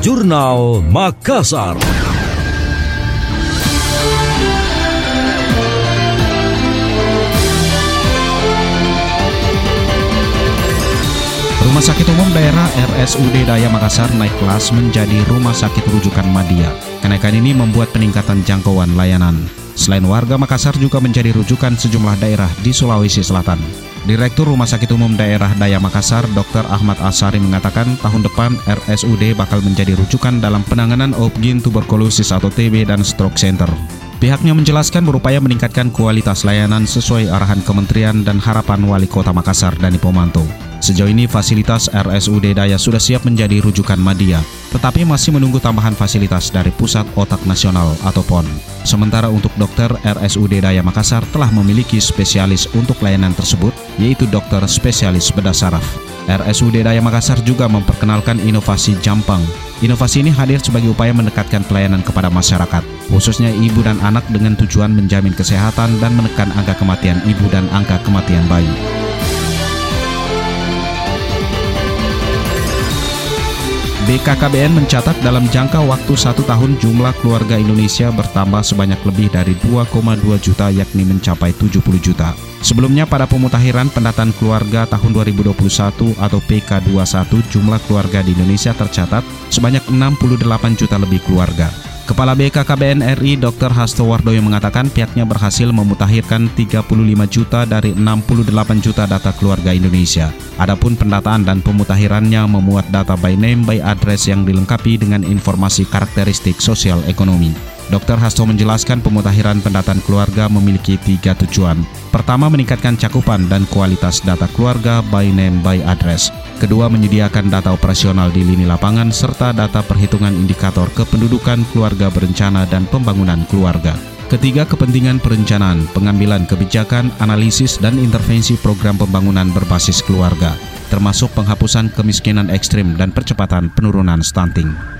Jurnal Makassar. Rumah Sakit Umum Daerah RSUD Daya Makassar naik kelas menjadi Rumah Sakit Rujukan Madia. Kenaikan ini membuat peningkatan jangkauan layanan. Selain warga Makassar juga menjadi rujukan sejumlah daerah di Sulawesi Selatan. Direktur Rumah Sakit Umum Daerah Daya Makassar, Dr. Ahmad Asari mengatakan tahun depan RSUD bakal menjadi rujukan dalam penanganan opgin tuberkulosis atau TB dan stroke center. Pihaknya menjelaskan berupaya meningkatkan kualitas layanan sesuai arahan kementerian dan harapan wali kota Makassar Dani Pomanto. Sejauh ini fasilitas RSUD Daya sudah siap menjadi rujukan Madia, tetapi masih menunggu tambahan fasilitas dari Pusat Otak Nasional atau PON. Sementara untuk dokter RSUD Daya Makassar telah memiliki spesialis untuk layanan tersebut, yaitu dokter spesialis bedah saraf. RSUD Daya Makassar juga memperkenalkan inovasi Jampang. Inovasi ini hadir sebagai upaya mendekatkan pelayanan kepada masyarakat, khususnya ibu dan anak dengan tujuan menjamin kesehatan dan menekan angka kematian ibu dan angka kematian bayi. BKKBN mencatat dalam jangka waktu satu tahun jumlah keluarga Indonesia bertambah sebanyak lebih dari 2,2 juta yakni mencapai 70 juta. Sebelumnya pada pemutakhiran pendataan keluarga tahun 2021 atau PK21 jumlah keluarga di Indonesia tercatat sebanyak 68 juta lebih keluarga. Kepala BKKBN RI Dr. Hasto Wardoyo mengatakan pihaknya berhasil memutakhirkan 35 juta dari 68 juta data keluarga Indonesia. Adapun pendataan dan pemutakhirannya memuat data by name by address yang dilengkapi dengan informasi karakteristik sosial ekonomi. Dr. Hasto menjelaskan pemutakhiran pendataan keluarga memiliki tiga tujuan. Pertama, meningkatkan cakupan dan kualitas data keluarga by name by address. Kedua, menyediakan data operasional di lini lapangan serta data perhitungan indikator kependudukan keluarga berencana dan pembangunan keluarga. Ketiga, kepentingan perencanaan, pengambilan kebijakan, analisis, dan intervensi program pembangunan berbasis keluarga, termasuk penghapusan kemiskinan ekstrim dan percepatan penurunan stunting.